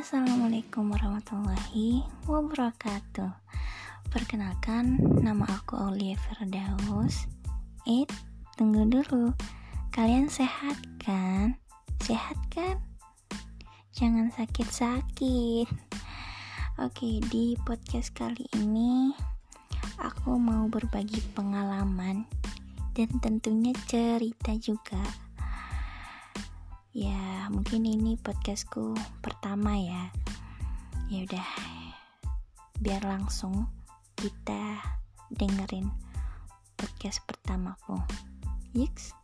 Assalamualaikum warahmatullahi wabarakatuh. Perkenalkan, nama aku Aulia Firdaus. Eh, tunggu dulu. Kalian sehat kan? Sehat kan? Jangan sakit-sakit. Oke, di podcast kali ini Aku mau berbagi pengalaman Dan tentunya cerita juga ya mungkin ini podcastku pertama ya. Ya udah biar langsung kita dengerin podcast pertamaku. Yiks